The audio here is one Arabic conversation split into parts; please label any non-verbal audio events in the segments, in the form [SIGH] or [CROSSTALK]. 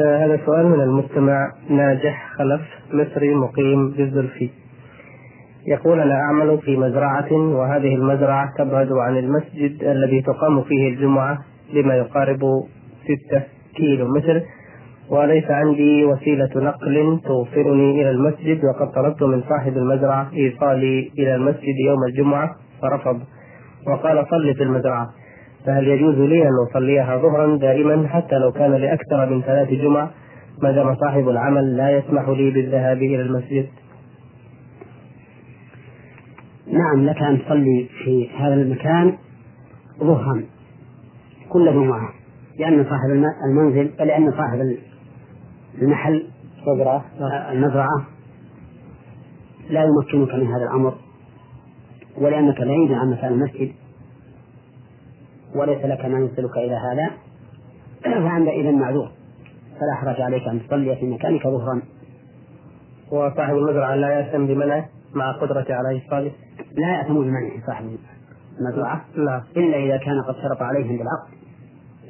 هذا سؤال من المستمع ناجح خلف مصري مقيم بالزلفي. يقول أنا أعمل في مزرعة وهذه المزرعة تبعد عن المسجد الذي تقام فيه الجمعة بما يقارب ستة كيلو متر وليس عندي وسيلة نقل توصلني إلى المسجد وقد طلبت من صاحب المزرعة إيصالي إلى المسجد يوم الجمعة فرفض. وقال صل في المزرعة. فهل يجوز لي أن أصليها ظهرا دائما حتى لو كان لأكثر من ثلاث جمع ما دام صاحب العمل لا يسمح لي بالذهاب إلى المسجد؟ نعم لك أن تصلي في هذا المكان ظهرا كل جمعة لأن صاحب المنزل لأن صاحب المحل المزرعة لا يمكنك من هذا الأمر ولأنك بعيد عن مكان المسجد. وليس لك ما يوصلك إلى هذا. [CLEARS THROAT] فأنت إذا معذور. فلا حرج عليك أن تصلي في مكانك ظهرا. وصاحب المزرعة لا يأثم بمنعه مع قدرته على إيصاله؟ لا يأثم بمنعه صاحب المزرعة. لا إلا إذا كان قد شرط عليهم بالعقد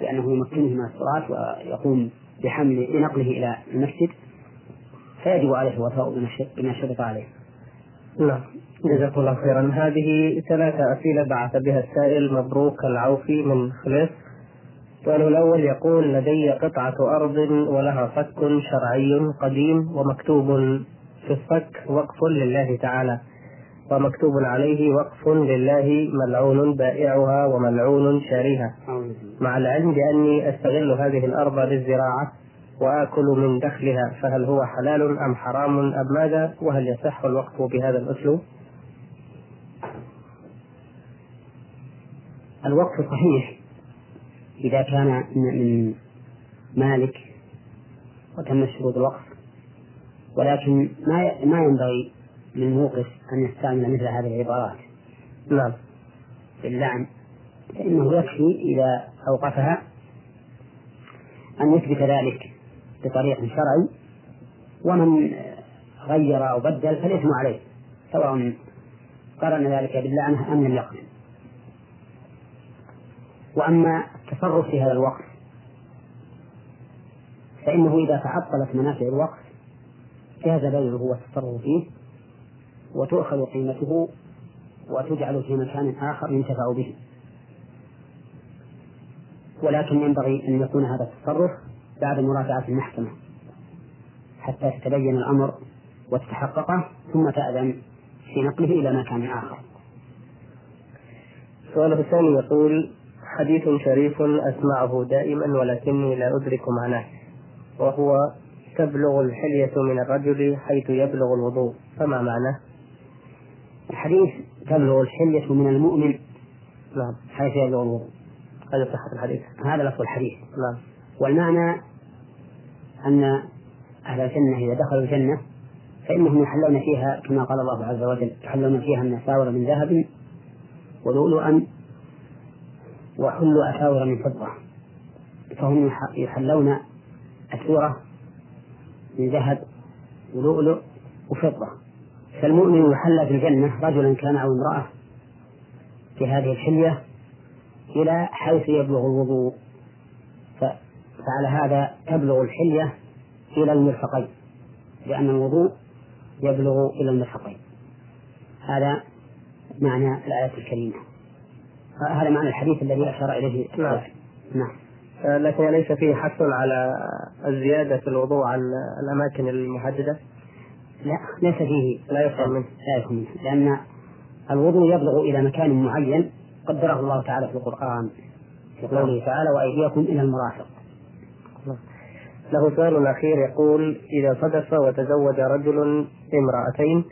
بأنه يمكنه من الصلاة ويقوم بحمل بنقله إلى المسجد فيجب عليه الوفاء بما شرط عليه. نعم. جزاك الله خيرا. هذه ثلاثة أسئلة بعث بها السائل مبروك العوفي من خليص السؤال الأول يقول لدي قطعة أرض ولها فك شرعي قديم ومكتوب في الفك وقف لله تعالى ومكتوب عليه وقف لله ملعون بائعها وملعون شاريها. مع العلم بأني أستغل هذه الأرض للزراعة وآكل من دخلها فهل هو حلال أم حرام؟ أم ماذا؟ وهل يصح الوقف بهذا الأسلوب؟ الوقف صحيح إذا كان من مالك وتم شروط الوقف. ولكن ما ما ينبغي للموقف أن يستعمل مثل هذه العبارات. نعم. في اللعن فإنه يكفي إذا أوقفها أن يثبت ذلك بطريق شرعي. ومن غير أو بدل فالإثم عليه سواء قرن ذلك باللعنة أم لم يقرن. وأما التصرف في هذا الوقف فإنه إذا تعطلت منافع الوقف جاز بيعه والتصرف فيه وتؤخذ قيمته وتجعل في مكان آخر ينتفع به. ولكن ينبغي أن يكون هذا التصرف بعد مراجعة المحكمة حتى يتبين الأمر وتتحققه ثم تأذن في نقله إلى مكان آخر. السؤال الثاني يقول حديث شريف أسمعه دائما ولكني لا أدرك معناه وهو تبلغ الحلية من الرجل حيث يبلغ الوضوء. فما معناه؟ الحديث تبلغ الحلية من المؤمن نعم. حيث يبلغ الوضوء. هذا صحة الحديث. هذا لفظ الحديث. نعم. والمعنى أن أهل الجنة إذا دخلوا الجنة فإنهم يحلون فيها كما قال الله عز وجل يحلون فيها من أساور من ذهب ولؤلؤا وحلوا أساور من فضة. فهم يحلون أسورة من ذهب ولؤلؤ وفضة. فالمؤمن يحلى في الجنة رجلا كان أو امرأة في هذه الحلية إلى حيث يبلغ الوضوء. فعلى هذا تبلغ الحلية إلى المرفقين لأن الوضوء يبلغ إلى المرفقين. هذا معنى الآية الكريمة. هذا معنى الحديث الذي أشار إليه. نعم. نعم. لكن ليس فيه حث على الزيادة في الوضوء عن الأماكن المحددة؟ لا ليس فيه. لا يفهم منه. لا يفهم منه. لأن الوضوء يبلغ إلى مكان معين قدره الله تعالى في القرآن في قوله تعالى وأيديكم إلى المرافق. له سؤال أخير يقول إذا صدف وتزوج رجل امرأتين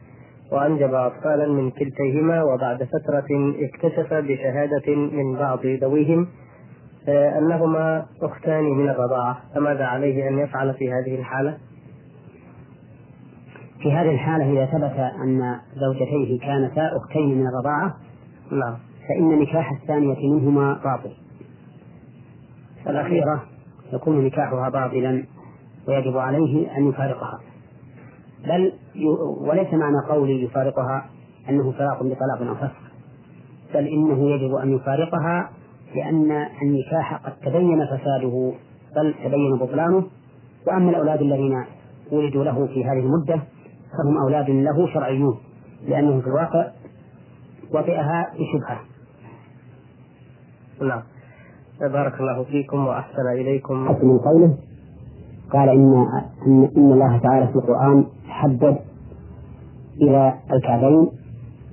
وأنجب أطفالا من كلتيهما وبعد فترة اكتشف بشهادة من بعض ذويهم آه، أنهما أختان من الرضاعة. فماذا عليه أن يفعل في هذه الحالة؟ في هذه الحالة إذا ثبت أن زوجتيه كانتا أختين من الرضاعة نعم. فإن نكاح الثانية منهما باطل. الأخيرة. يكون نكاحها باطلا ويجب عليه أن يفارقها. بل وليس معنى قولي يفارقها أنه فراق بطلاق أو فسخ بل إنه يجب أن يفارقها لأن النكاح قد تبين فساده بل تبين بطلانه. وأما الأولاد الذين ولدوا له في هذه المدة فهم أولاد له شرعيون لأنه في الواقع وطئها بشبهة. نعم. بارك الله فيكم وأحسن إليكم. من قوله قال إن إن, إن الله تعالى في القرآن حدد إلى الكعبين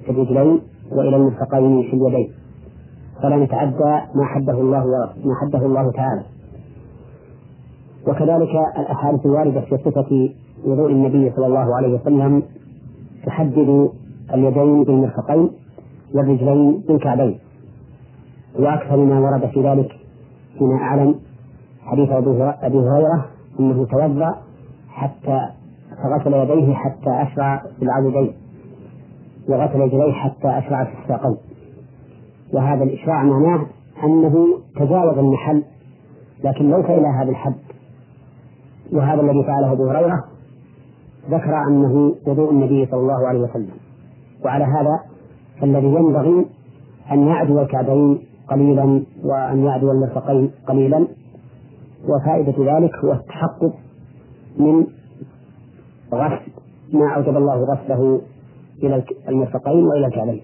في الرجلين وإلى المرفقين في اليدين. فلا نتعدى ما حده الله ما حده الله تعالى. وكذلك الأحاديث الواردة في صفة وضوء النبي صلى الله عليه وسلم تحدد اليدين بالمرفقين والرجلين بالكعبين. وأكثر ما ورد في ذلك فيما أعلم حديث أبي هريرة أنه توضأ حتى فغسل يديه حتى أشرع في العضدين وغسل رجليه حتى أشرع في الساقين. وهذا الإشراع معناه أنه تجاوز المحل لكن ليس إلى هذا الحد. وهذا الذي فعله أبو هريرة ذكر أنه وضوء النبي صلى الله عليه وسلم. وعلى هذا فالذي ينبغي أن يعدو الكعبين قليلا وأن يعدو المرفقين قليلا. وفائدة ذلك هو التحقق من غسل. ما أوجب الله غسله إلى المرفقين وإلى الكعبين.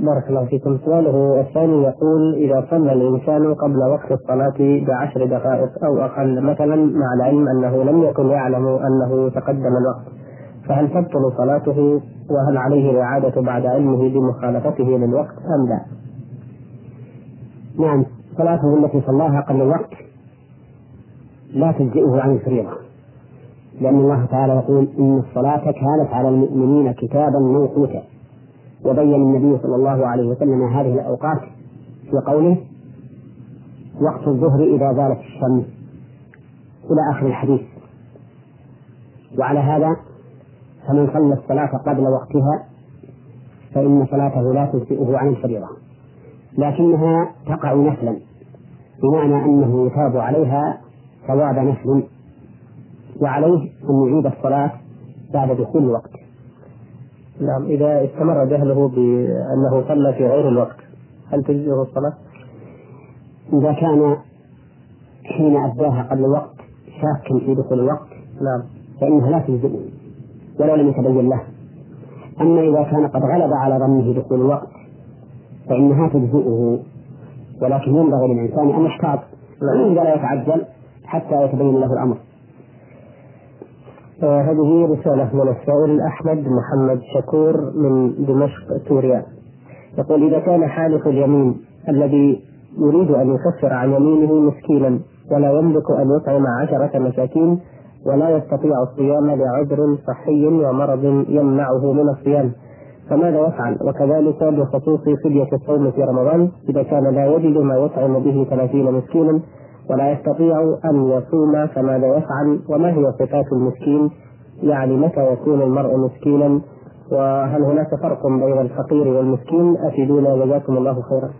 بارك الله فيكم. سؤاله الثاني يقول إذا صلى الإنسان قبل وقت الصلاة بعشر دقائق أو أقل مثلا مع العلم أنه لم يكن يعلم أنه تقدم الوقت فهل تبطل صلاته؟ وهل عليه الإعادة بعد علمه بمخالفته للوقت أم لا؟ نعم صلاته التي صلاها قبل الوقت لا تجزئه عن الفريضة. لأن الله تعالى يقول إن الصلاة كانت على المؤمنين كتابا موقوتا. وبين النبي صلى الله عليه وسلم هذه الأوقات في قوله وقت الظهر إذا زالت الشمس. إلى آخر الحديث. وعلى هذا فمن صلى الصلاة قبل وقتها فإن صلاته لا تجزئه عن الفريضة. لكنها تقع نفلا بمعنى أنه يثاب عليها ثواب نفل وعليه أن يعيد الصلاة بعد دخول الوقت. نعم إذا استمر جهله بأنه صلى في غير الوقت هل تجزئه الصلاة؟ إذا كان حين أداها قبل الوقت شاكا في دخول الوقت نعم. فإنها لا تجزئه ولو لم يتبين له. أما إذا كان قد غلب على ظنه دخول الوقت فإنها تجزئه ولكن ينبغي للإنسان أن يحتاط ولا يتعجل حتى يتبين له الأمر. هذه رسالة من السائل أحمد محمد شكور من دمشق سوريا. يقول إذا كان حالف اليمين الذي يريد أن يكفر عن يمينه مسكينا ولا يملك أن يطعم عشرة مساكين ولا يستطيع الصيام لعذر صحي ومرض يمنعه من الصيام فماذا يفعل؟ وكذلك بخصوص فدية الصوم في رمضان إذا كان لا يجد ما يطعم به ثلاثين مسكينا ولا يستطيع أن يصوم فماذا يفعل وما هي صفات المسكين؟ يعني متى يكون المرء مسكينا؟ وهل هناك فرق بين الفقير والمسكين؟ أفيدونا جزاكم الله خيرا.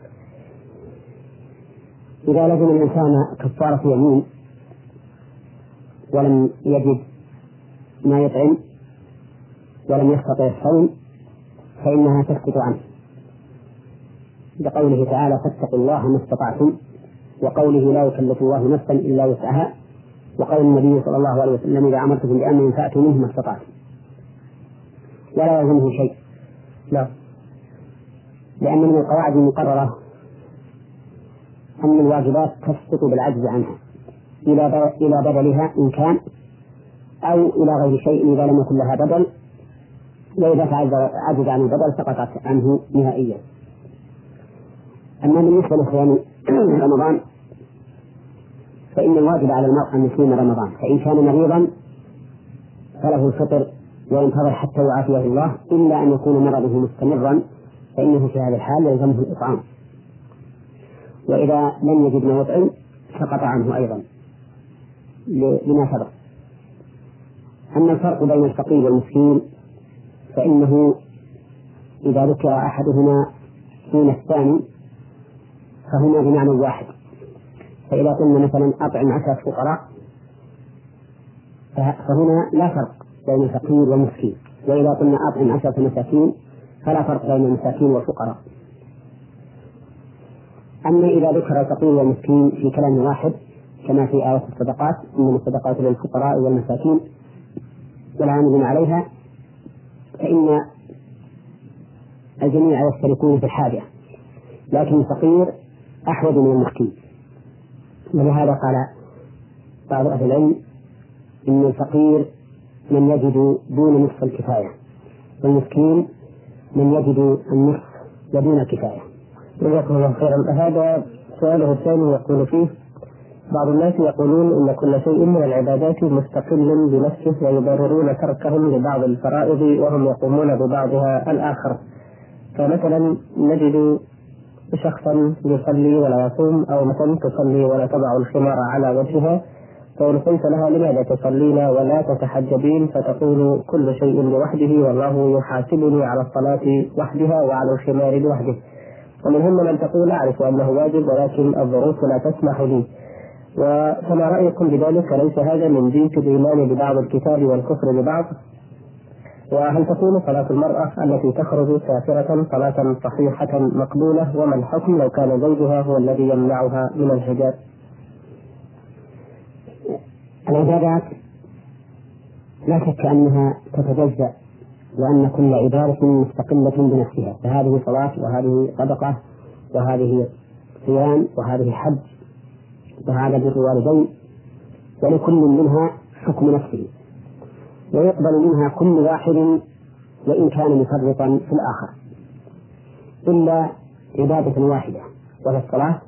إذا لزم الإنسان كفارة يمين ولم يجد ما يطعم ولم يستطع الصوم فإنها تسقط عنه. بقوله تعالى فاتقوا الله ما استطعتم وقوله لا يكلف الله نفسا إلا وسعها وقول النبي صلى الله عليه وسلم إذا أمرتكم بأمر فأتوا منه ما استطعتم. ولا يلزمه شيء. لا. لأن من القواعد المقررة أن الواجبات تسقط بالعجز عنها إلى إلى بدلها إن كان أو إلى غير شيء إذا لم يكن لها بدل وإذا عجز عن البدل سقطت عنه نهائيا. أما بالنسبة لصيام [COUGHS] رمضان فإن الواجب على المرء أن يصوم رمضان فإن كان مريضا فله الفطر وينتظر حتى يعافيه الله إلا أن يكون مرضه مستمرا فإنه في هذا الحال يلزمه الإطعام. وإذا لم يجد ما يطعم سقط عنه أيضا لما سبق. أما الفرق بين الفقير والمسكين فإنه إذا ذكر أحدهما دون الثاني فهما بمعنى واحد. فإذا قلنا مثلا أطعم عشرة فقراء فهنا لا فرق بين الفقير والمسكين وإذا قلنا أطعم عشرة مساكين فلا فرق بين المساكين والفقراء أما إذا ذكر الفقير والمسكين في كلام واحد كما في آية الصدقات إنما الصدقات للفقراء والمساكين والعاملين عليها فإن الجميع يشتركون في الحاجة. لكن الفقير أحوج من المسكين. ولهذا قال بعض أهل العلم إن الفقير من يجد دون نصف الكفاية والمسكين من يجد النصف ودون الكفاية. جزاكم الله خيرا. هذا سؤاله الثاني يقول فيه بعض الناس يقولون إن كل شيء من العبادات مستقل بنفسه ويبررون تركهم لبعض الفرائض وهم يقومون ببعضها الآخر. فمثلا نجد شخصا يصلي ولا يصوم أو مثلا تصلي ولا تضع الخمار على وجهها فإن قلت لها لماذا تصلين ولا تتحجبين؟ فتقول كل شيء لوحده والله يحاسبني على الصلاة وحدها وعلى الخمار لوحده. ومنهم من تقول أعرف أنه واجب ولكن الظروف لا تسمح لي. وفما رأيكم بذلك؟ ليس هذا من جنس الإيمان ببعض الكتاب والكفر ببعض. وهل تكون صلاة المرأة التي تخرج سافرة صلاة صحيحة مقبولة؟ وما الحكم لو كان زوجها هو الذي يمنعها من الحجاب؟ العبادات لا شك أنها تتجزأ وأن كل عبادة مستقلة بنفسها. فهذه صلاة وهذه صدقة وهذه صيام وهذه حج وهذا بر الوالدين ولكل منها حكم نفسه. ويقبل منها كل واحد وإن كان مفرطا في الآخر. إلا عبادة واحدة وهي الصلاة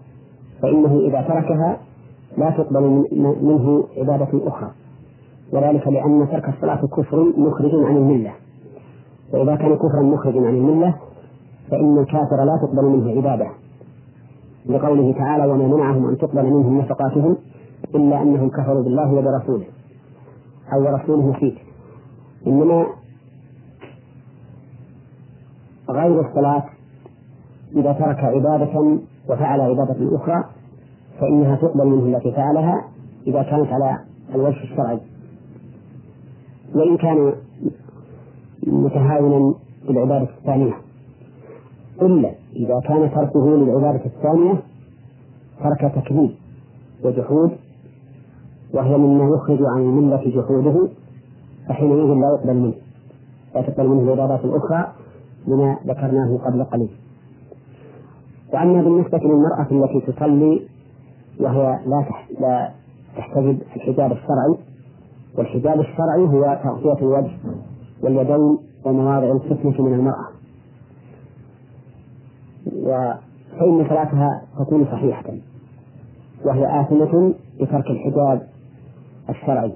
فإنه إذا تركها لا تقبل منه عبادة أخرى. وذلك لأن ترك الصلاة كفر مخرج عن الملة. وإذا كان كفرا مخرجا عن الملة فإن الكافر لا تقبل منه عبادة. لقوله تعالى وما منعهم أن تقبل منهم نفقاتهم إلا أنهم كفروا بالله وبرسوله. أو رسوله فيه إنما غير الصلاة إذا ترك عبادة وفعل عبادة أخرى فإنها تقبل منه التي فعلها إذا كانت على الوجه الشرعي. وإن كان متهاونا بالعبادة الثانية. إلا إذا كان تركه للعبادة الثانية ترك تكذيب وجحود وهي مما يخرج عن الملة جحوده فحينئذ لا يقبل منه. لا تقبل منه العبادات الأخرى لما ذكرناه قبل قليل. وأما بالنسبة للمرأة التي تصلي وهي لا لا تحتجب الحجاب الشرعي والحجاب الشرعي هو تغطية الوجه واليدين ومواضع الفتنة من المرأة. فإن صلاتها تكون صحيحة وهي آثمة بترك الحجاب الشرعي.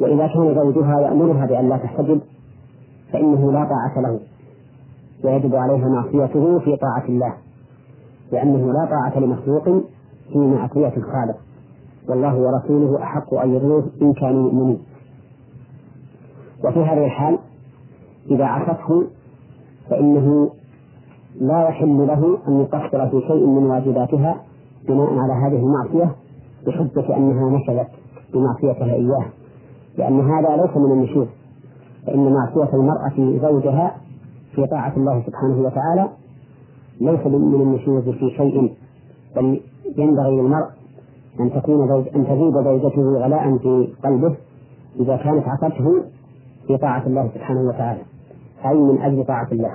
وإذا كان زوجها يأمرها بأن لا تحتجب فإنه لا طاعة له ويجب عليها معصيته في طاعة الله لأنه لا طاعة لمخلوق في معصية الخالق. والله ورسوله أحق أن يرضوه إن كانوا مؤمنين وفي هذه الحال إذا عصته فإنه لا يحل له أن يقصر في شيء من واجباتها بناء على هذه المعصية بحجة أنها نشبت بمعصيتها إياه. لأن هذا ليس من النشوز فإن معصية المرأة زوجها في طاعة الله سبحانه وتعالى ليس من النشوز في شيء بل ينبغي للمرء أن تكون زوج أن تزيد زوجته غلاء في قلبه إذا كانت عصته في طاعة الله سبحانه وتعالى. أي من أجل طاعة الله.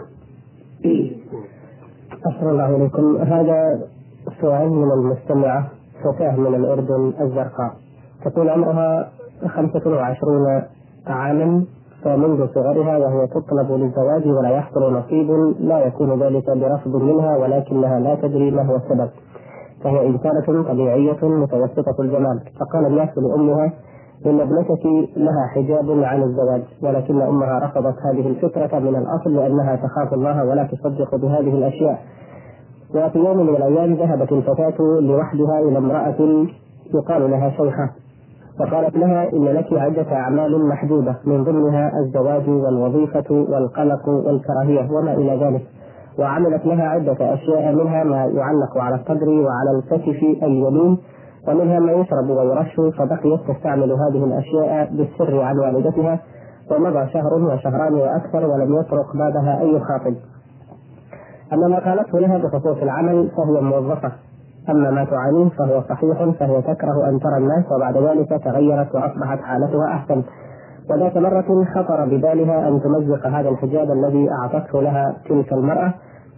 أحسن الله إليكم هذا سؤال من المستمعة فتاة من الأردن الزرقاء. تقول عمرها خمسة وعشرون عاما فمنذ صغرها وهي تطلب للزواج ولا يحصل نصيب لا يكون ذلك برفض منها ولكنها لا تدري ما هو السبب. فهي إنسانة طبيعية متوسطة الجمال. فقال الناس لأمها إن ابنتك لها حجاب عن الزواج ولكن أمها رفضت هذه الفكرة من الأصل لأنها تخاف الله ولا تصدق بهذه الأشياء. وفي يوم من الأيام ذهبت الفتاة لوحدها إلى امرأة يقال لها شيخة فقالت لها إن لك عدة أعمال محدودة من ضمنها الزواج والوظيفة والقلق والكراهية وما إلى ذلك. وعملت لها عدة أشياء منها ما يعلق على الصدر وعلى الكتف اليمين ومنها ما يشرب ويرش فبقيت تستعمل هذه الأشياء بالسر عن والدتها. ومضى شهر وشهران وأكثر ولم يطرق بعدها أي خاطب. أما ما قالته لها بخصوص العمل فهي موظفة. أما ما تعانيه فهو صحيح فهي تكره أن ترى الناس وبعد ذلك تغيرت وأصبحت حالتها أحسن. وذات مرة خطر ببالها أن تمزق هذا الحجاب الذي أعطته لها تلك المرأة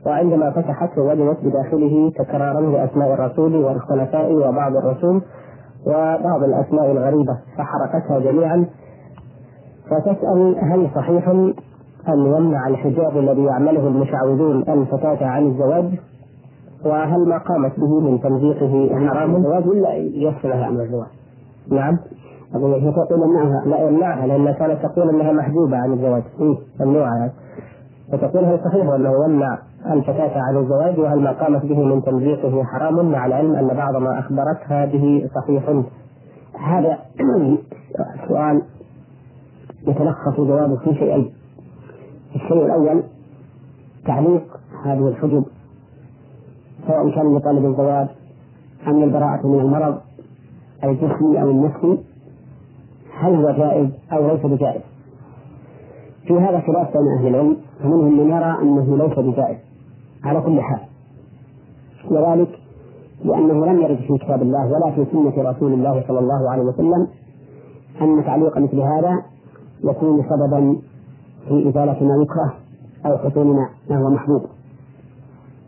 وعندما فتحته وجدت بداخله تكرارا لأسماء الرسول والخلفاء وبعض الرسوم وبعض الأسماء الغريبة فحرقتها جميعا. فتسأل هل صحيح أن يمنع الحجاب الذي يعمله المشعوذون الفتاة عن الزواج؟ وهل ما قامت به من تمزيقه حرام؟ الزواج ولا يسرها عن الزواج؟ نعم. أقول هي تقول يمنعها لا يمنعها لأنها كانت تقول أنها محجوبة عن الزواج إيه، ممنوعة فتقول هل صحيح أنه يمنع الفتاة عن الزواج وهل ما قامت به من تمزيقه حرام؟ مع العلم أن بعض ما أخبرتها به صحيح. هذا [CLEARS THROAT] سؤال يتلخص جوابه في شيئين. الشيء الأول تعليق هذه الحجب سواء كان لطلب الزواج أم للبراءة من المرض الجسمي أو النفسي هل هو جائز أو ليس بجائز؟ في هذا خلاف بين أهل العلم فمنهم من يرى أنه ليس بجائز على كل حال وذلك لأنه لم يرد في كتاب الله ولا في سنة رسول الله صلى الله عليه وسلم أن تعليق مثل هذا يكون سببا في إزالة ما يكره أو حصول ما هو محبوب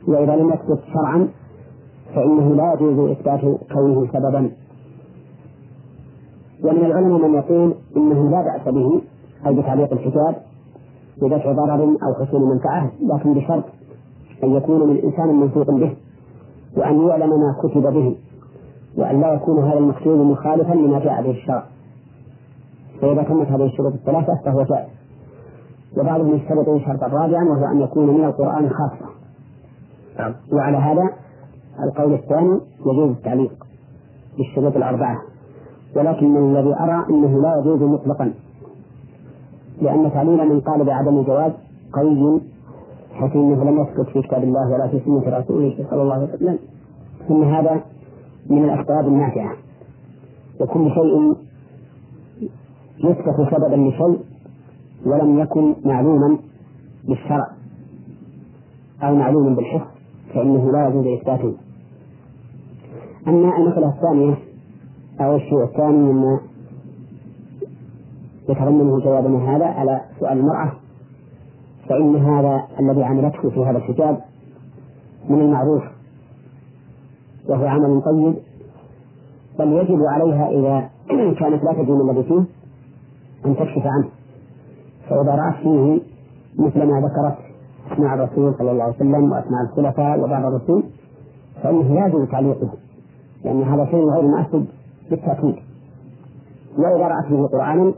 وإذا لم يثبت شرعا فإنه لا يجوز إثبات كونه سببا. ومن العلماء من يقول إنه لا بأس به أي بتعليق الحجاب بدفع ضرر أو حصول منفعة لكن بشرط أن يكون من إنسان موثوق به وأن يعلم ما كتب به وأن لا يكون هذا المكتوب مخالفا لما جاء به الشرع. فإذا تمت هذه الشروط الثلاثة فهو جائز. وبعضهم يشترط شرطا رابعا وهو أن يكون من القرآن خاصة نعم. وعلى هذا القول الثاني يجوز التعليق بالشروط الأربعة ولكن الذي أرى أنه لا يجوز مطلقا لأن تعليل من قال بعدم الجواز قوي حيث أنه لم يثبت في كتاب الله ولا في سنة رسوله صلى الله عليه وسلم. ثم هذا من الأسباب النافعة. وكل شيء يثبت سببا لشيء ولم يكن معلوما بالشرع أو معلوما بالحفظ فإنه لا يجوز إثباته أما المسألة الثانية أو الشيء الثاني مما يتضمنه جوابنا هذا على سؤال المرأة فإن هذا الذي عملته في هذا الكتاب من المعروف وهو عمل طيب بل يجب عليها إذا [CLEARS THROAT] كانت لا تدين الذي فيه أن تكشف عنه. فإذا رأت فيه مثل ما ذكرت أسماء الرسول صلى الله عليه وسلم وأسماء الخلفاء وبعض الرسول فإنه لازم تعليقه لأن هذا شيء غير مناسب بالتأكيد. وإذا رأت به قرآنا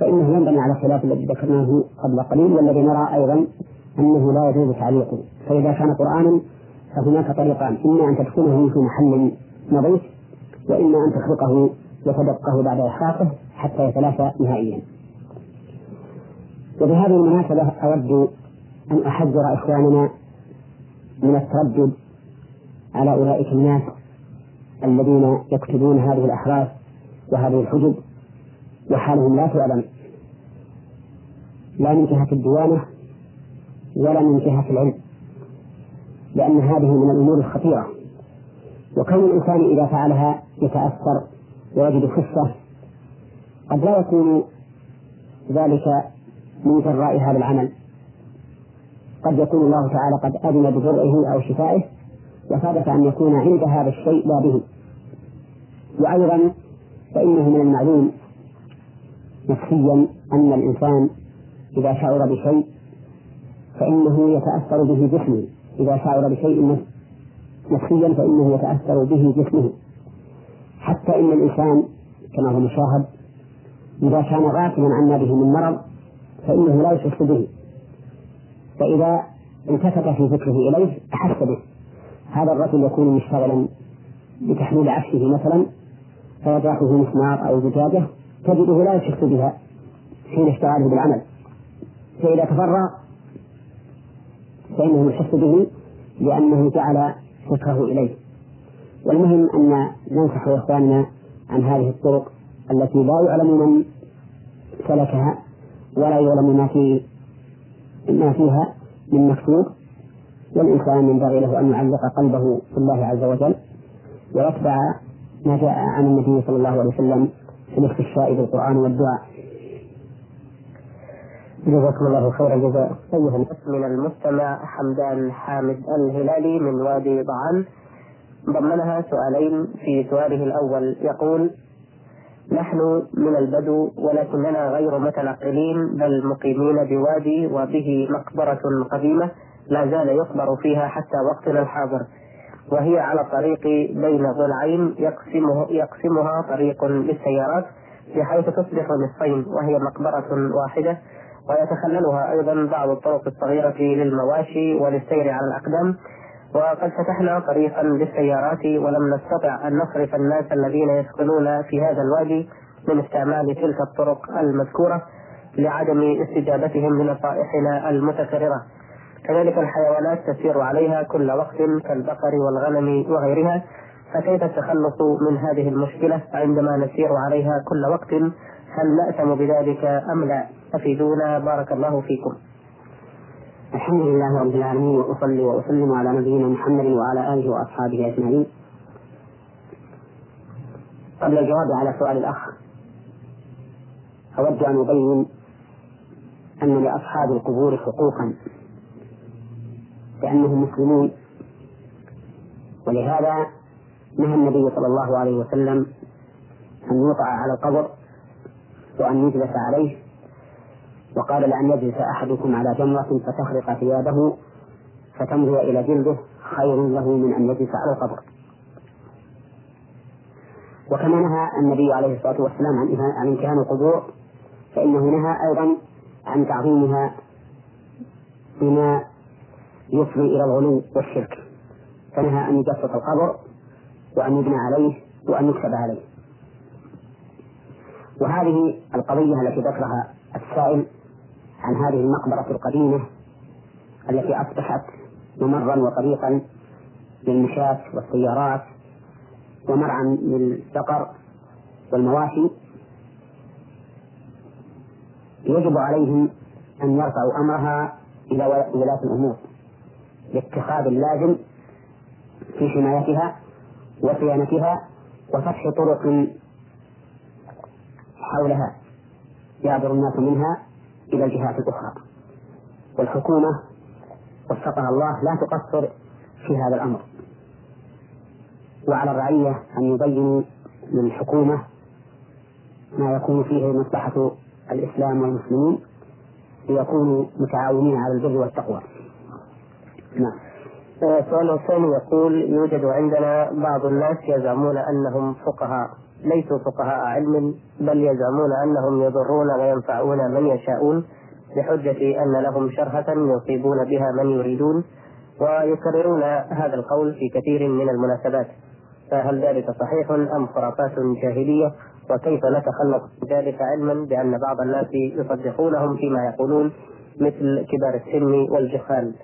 فإنه ينبني على الخلاف الذي ذكرناه قبل قليل والذي نرى أيضا أنه لا يجوز تعليقه. فإذا كان قرآنا فهناك طريقان. إما أن تدخله في محل نظيف وإما أن تخرقه وتدقه بعد إحراقه حتى يتلافى نهائيا. وبهذه المناسبة أود أن أحذر إخواننا من التردد على أولئك الناس الذين يكتبون هذه الأحراف وهذه الحجب وحالهم لا تعلم لا من جهة الديانة ولا من جهة العلم لأن هذه من الأمور الخطيرة. وكون الإنسان إذا فعلها يتأثر ويجد خفة قد لا يكون ذلك من جراء هذا العمل. قد يكون الله تعالى قد أذن بجرعه أو شفائه وثبت أن يكون عند هذا الشيء لا به وأيضا فإنه من المعلوم نفسيا أن الإنسان إذا شعر بشيء فإنه يتأثر به جسمه. إذا شعر بشيء نفسيا فإنه يتأثر به جسمه. حتى إن الإنسان كما هو مشاهد إذا كان غافلا عما به من مرض فإنه لا يحس به. فإذا التفت في فكره إليه أحس به. هذا الرجل يكون مشتغلا بتحميل عفشه مثلا فيضعه مسمار أو زجاجة تجده لا يشك بها حين اشتغاله بالعمل. فإذا تفرغ فإنه يحس به لأنه جعل فكره إليه. والمهم أن ننصح إخواننا عن هذه الطرق التي لا يعلم من سلكها ولا يعلم ما في ما فيها من مكتوب والإنسان ينبغي له أن يعلق قلبه بالله عز وجل ويتبع ما جاء عن النبي صلى الله عليه وسلم في الاستشفاء بالقرآن والدعاء. جزاكم الله خير الجزاء. أيها من المستمع حمدان حامد الهلالي من وادي ضعان. ضمنها سؤالين في سؤاله الأول. يقول نحن من البدو ولكننا غير متنقلين بل مقيمين بوادي وبه مقبرة قديمة لا زال يقبر فيها حتى وقتنا الحاضر وهي على الطريق بين ضلعين يقسمه يقسمها طريق للسيارات بحيث تصبح نصفين وهي مقبرة واحدة ويتخللها أيضا بعض الطرق الصغيرة للمواشي وللسير على الأقدام وقد فتحنا طريقا للسيارات ولم نستطع أن نصرف الناس الذين يسكنون في هذا الوادي من استعمال تلك الطرق المذكورة لعدم استجابتهم لنصائحنا المتكررة. كذلك الحيوانات تسير عليها كل وقت كالبقر والغنم وغيرها. فكيف التخلص من هذه المشكلة؟ عندما نسير عليها كل وقت هل نأثم بذلك أم لا؟ أفيدونا. بارك الله فيكم. الحمد لله رب العالمين وأصلي وأسلم على نبينا محمد وعلى آله وأصحابه أجمعين. قبل الجواب على سؤال الأخ أود أن أبين أن لأصحاب القبور حقوقا لأنهم مسلمون. ولهذا نهى النبي صلى الله عليه وسلم أن يوقع على القبر وأن يجلس عليه. وقال لأن يجلس أحدكم على جمرة فتخرق ثيابه فتمضي إلى جلده خير له من أن يجلس على القبر. وكما نهى النبي عليه الصلاة والسلام عن عن إمكان القبور فإنه نهى أيضا عن تعظيمها بما يفضي إلى الغلو والشرك. فنهى أن يجسس القبر وأن يبنى عليه وأن يكتب عليه. وهذه القضية التي ذكرها السائل عن هذه المقبرة القديمة التي أصبحت ممرا وطريقا للمشاة والسيارات ومرعا للبقر والمواشي يجب عليهم أن يرفعوا أمرها إلى ولاة الأمور لاتخاذ اللازم في حمايتها وصيانتها وفتح طرق حولها يعبر الناس منها إلى الجهات الأخرى. والحكومة وفقها الله لا تقصر في هذا الأمر. وعلى الرعية أن يبينوا للحكومة ما يكون فيه مصلحة الإسلام والمسلمين ليكونوا متعاونين على البر والتقوى. نعم. السؤال الثاني يقول يوجد عندنا بعض الناس يزعمون أنهم فقهاء. ليسوا فقهاء علم بل يزعمون أنهم يضرون وينفعون من يشاءون بحجة أن لهم شرهة يصيبون بها من يريدون ويكررون هذا القول في كثير من المناسبات. فهل ذلك صحيح أم خرافات جاهلية؟ وكيف نتخلص من ذلك علما بأن بعض الناس يصدقونهم فيما يقولون مثل كبار السن والجهال؟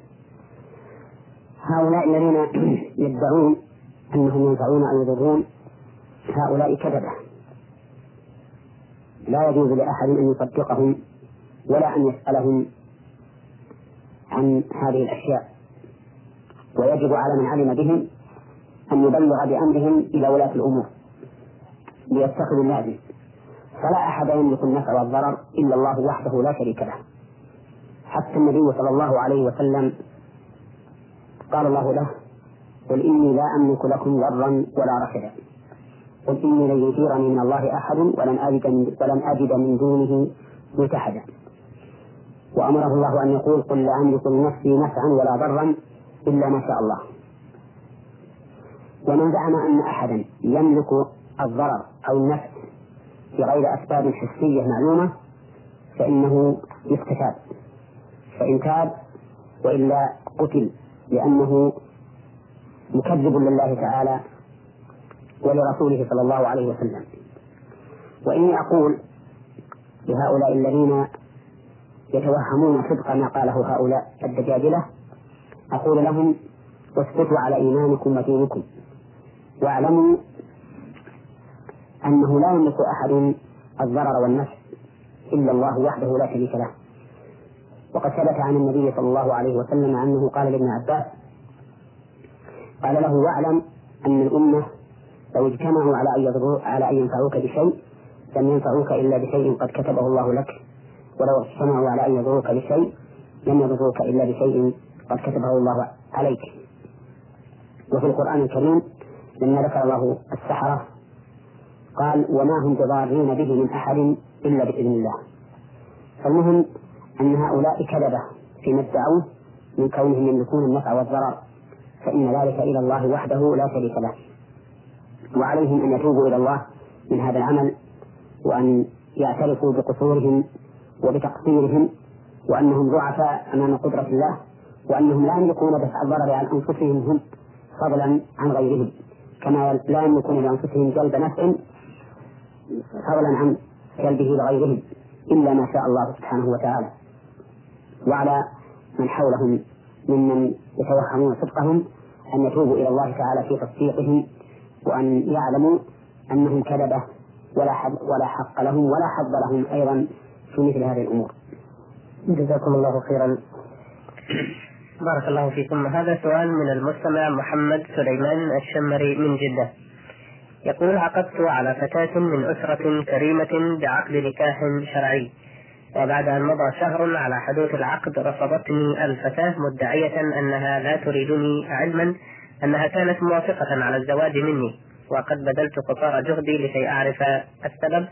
هؤلاء الذين يدعون أنهم ينفعون أو يضرون هؤلاء كذبة لا يجوز لأحد أن يصدقهم ولا أن يسألهم عن هذه الأشياء. ويجب على من علم بهم أن يبلغ بأمرهم إلى ولاة الأمور ليتخذوا اللازم فلا أحد يملك النفع والضرر إلا الله وحده لا شريك له. حتى النبي صلى الله عليه وسلم قال الله له قل إني لا أملك لكم ضرا ولا رشدا. قل إني لن يجيرني من الله أحد ولن أجد من ولن أجد من دونه ملتحدا وأمره الله أن يقول قل لا أملك لنفسي نفعا ولا ضرا إلا ما شاء الله. ومن زعم أن أحدا يملك الضرر أو النفع بغير أسباب حسية معلومة فإنه يستتاب. فإن تاب وإلا قتل لأنه مكذب لله تعالى ولرسوله صلى الله عليه وسلم. وإني أقول لهؤلاء الذين يتوهمون صدق ما قاله هؤلاء الدجاجلة أقول لهم اسكتوا على إيمانكم ودينكم. واعلموا أنه لا يملك أحد الضرر والنفع إلا الله وحده لا شريك له. وقد ثبت عن النبي صلى الله عليه وسلم أنه قال لابن عباس قال له واعلم أن الأمة لو اجتمعوا على أن يضروا على أن ينفعوك بشيء لم ينفعوك إلا بشيء قد كتبه الله لك. ولو اجتمعوا على أن يضروك بشيء لم يضروك إلا بشيء قد كتبه الله عليك. وفي القرآن الكريم لما ذكر الله السحرة قال وما هم بضارين به من أحد إلا بإذن الله. فالمهم أن هؤلاء كذبة فيما ادعوه من كونهم يملكون النفع والضرر فإن ذلك إلى الله وحده لا شريك له. وعليهم أن يتوبوا إلى الله من هذا العمل وأن يعترفوا بقصورهم وبتقصيرهم وأنهم ضعفاء أمام قدرة الله وأنهم لا يملكون دفع الضرر عن أنفسهم هم فضلا عن غيرهم. كما لا يملكون لأنفسهم جلب نفع فضلا عن جلبه لغيرهم إلا ما شاء الله سبحانه وتعالى. وعلى من حولهم ممن يتوهمون صدقهم أن يتوبوا إلى الله تعالى في تصديقهم وأن يعلموا أنهم كذبة ولا حق ولا حق لهم ولا حظ لهم أيضا في مثل هذه الأمور. جزاكم الله خيرا. بارك الله فيكم هذا سؤال من المستمع محمد سليمان الشمري من جدة. يقول عقدت على فتاة من أسرة كريمة بعقد نكاح شرعي وبعد أن مضى شهر على حدوث العقد رفضتني الفتاة مدعية أنها لا تريدني علما أنها كانت موافقة على الزواج مني وقد بذلت قصارى جهدي لكي أعرف السبب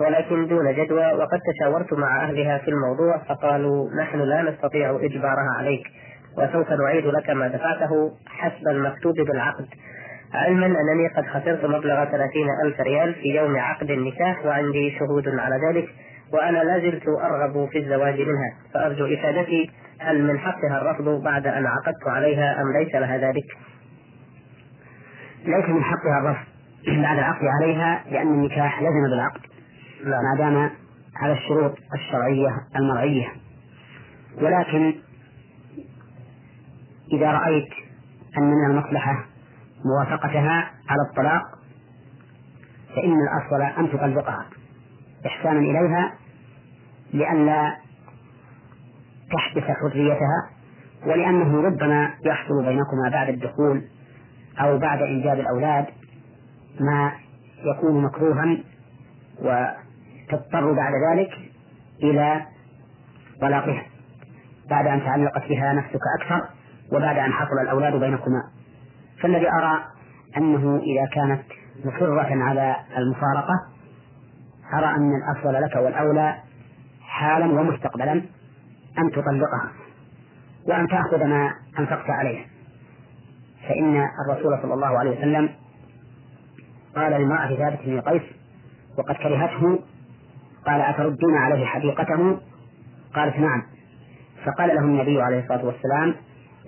ولكن دون جدوى وقد تشاورت مع أهلها في الموضوع فقالوا نحن لا نستطيع إجبارها عليك وسوف نعيد لك ما دفعته حسب المكتوب بالعقد علما أنني قد خسرت مبلغ ثلاثين ألف ريال في يوم عقد النكاح وعندي شهود على ذلك وأنا لا زلت أرغب في الزواج منها فأرجو إفادتي هل من حقها الرفض بعد أن عقدت عليها أم ليس لها ذلك؟ ليس من حقها الرفض بعد العقد عليها لأن النكاح لزم بالعقد. ما دام على الشروط الشرعية المرعية. ولكن إذا رأيت أن من المصلحة موافقتها على الطلاق فإن الأفضل أن تطلقها إحسانا إليها لئلا تحبس حريتها ولأنه ربما يحصل بينكما بعد الدخول أو بعد إنجاب الأولاد ما يكون مكروها وتضطر بعد ذلك إلى طلاقها. بعد أن تعلقت بها نفسك أكثر وبعد أن حصل الأولاد بينكما. فالذي أرى أنه إذا كانت مصرة على المفارقة أرى أن الأفضل لك والأولى حالا ومستقبلا أن تطلقها وأن تأخذ ما أنفقت عليها. فإن الرسول صلى الله عليه وسلم قال لامرأة ثابت بن قيس وقد كرهته قال أتردون عليه حديقته؟ قالت نعم. فقال له النبي عليه الصلاة والسلام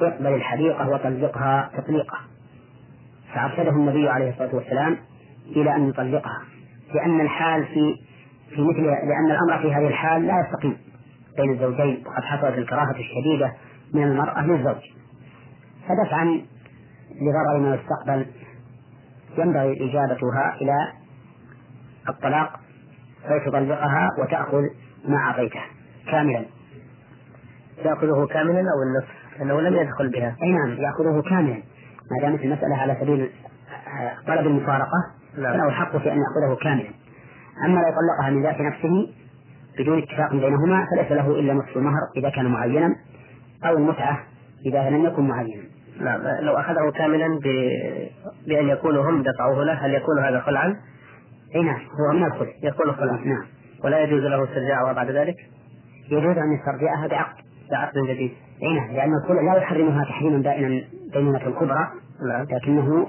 اقبل الحديقة وطلقها تطليقة فأرشده النبي عليه الصلاة والسلام إلى أن يطلقها لأن الحال في في مثل لأن الأمر في هذه الحال لا يستقيم بين الزوجين وقد حصلت الكراهة الشديدة من المرأة للزوج. فدفعا لغرض ما يستقبل ينبغي إجابتها إلى الطلاق فيتطلقها وتأخذ ما أعطيته كاملا. يأخذه كاملا أو النصف؟ لأنه لم يدخل بها. أي نعم يأخذه كاملا. ما دامت المسألة على سبيل طلب المفارقة نعم. فله الحق في أن يأخذه كاملا. أما لو طلقها من ذات نفسه بدون اتفاق بينهما فليس له إلا نصف المهر إذا كان معينا أو المتعة إذا لم يكن معينا. نعم لو أخذه كاملا ب... بأن يكونوا هم دفعوه له هل يكون هذا خلعا؟ أي نعم هو من الخلع يكون خلعا نعم ولا يجوز له استرجاعها بعد ذلك؟ يجوز أن يسترجعها بعقد بعقد جديد أي نعم لأن الخلع لا يحرمها تحريما دائما بينونة الكبرى نعم. لكنه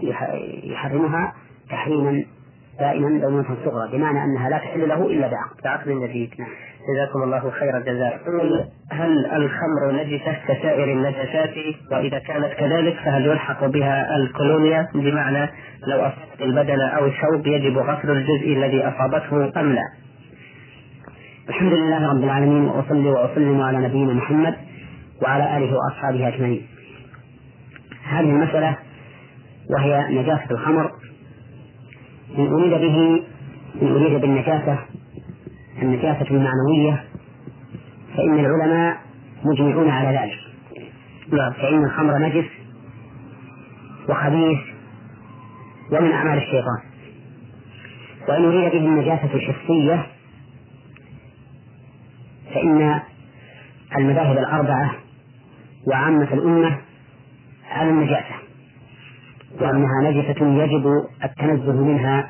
يحرمها تحريما دائما بينونة صغرى بمعنى أنها لا تحل له إلا بعقد بعقد جديد نعم. جزاكم الله خير الجزاء. هل الخمر نجسة كسائر النجسات وإذا كانت كذلك فهل يلحق بها الكولونيا؟ بمعنى لو أصابت البدن أو الثوب يجب غسل الجزء الذي أصابته أم لا. الحمد لله رب العالمين وأصلي وأسلم على نبينا محمد وعلى آله وأصحابه أجمعين. هذه المسألة وهي نجاسة الخمر. إن أريد به إن أريد بالنجاسة النجاسة المعنوية فإن العلماء مجمعون على ذلك. نعم. فإن الخمر نجس وخبيث ومن أعمال الشيطان. وإن أريد به النجاسة الحسية فإن المذاهب الأربعة وعامة الأمة على النجاسة وأنها نجسة يجب التنزه منها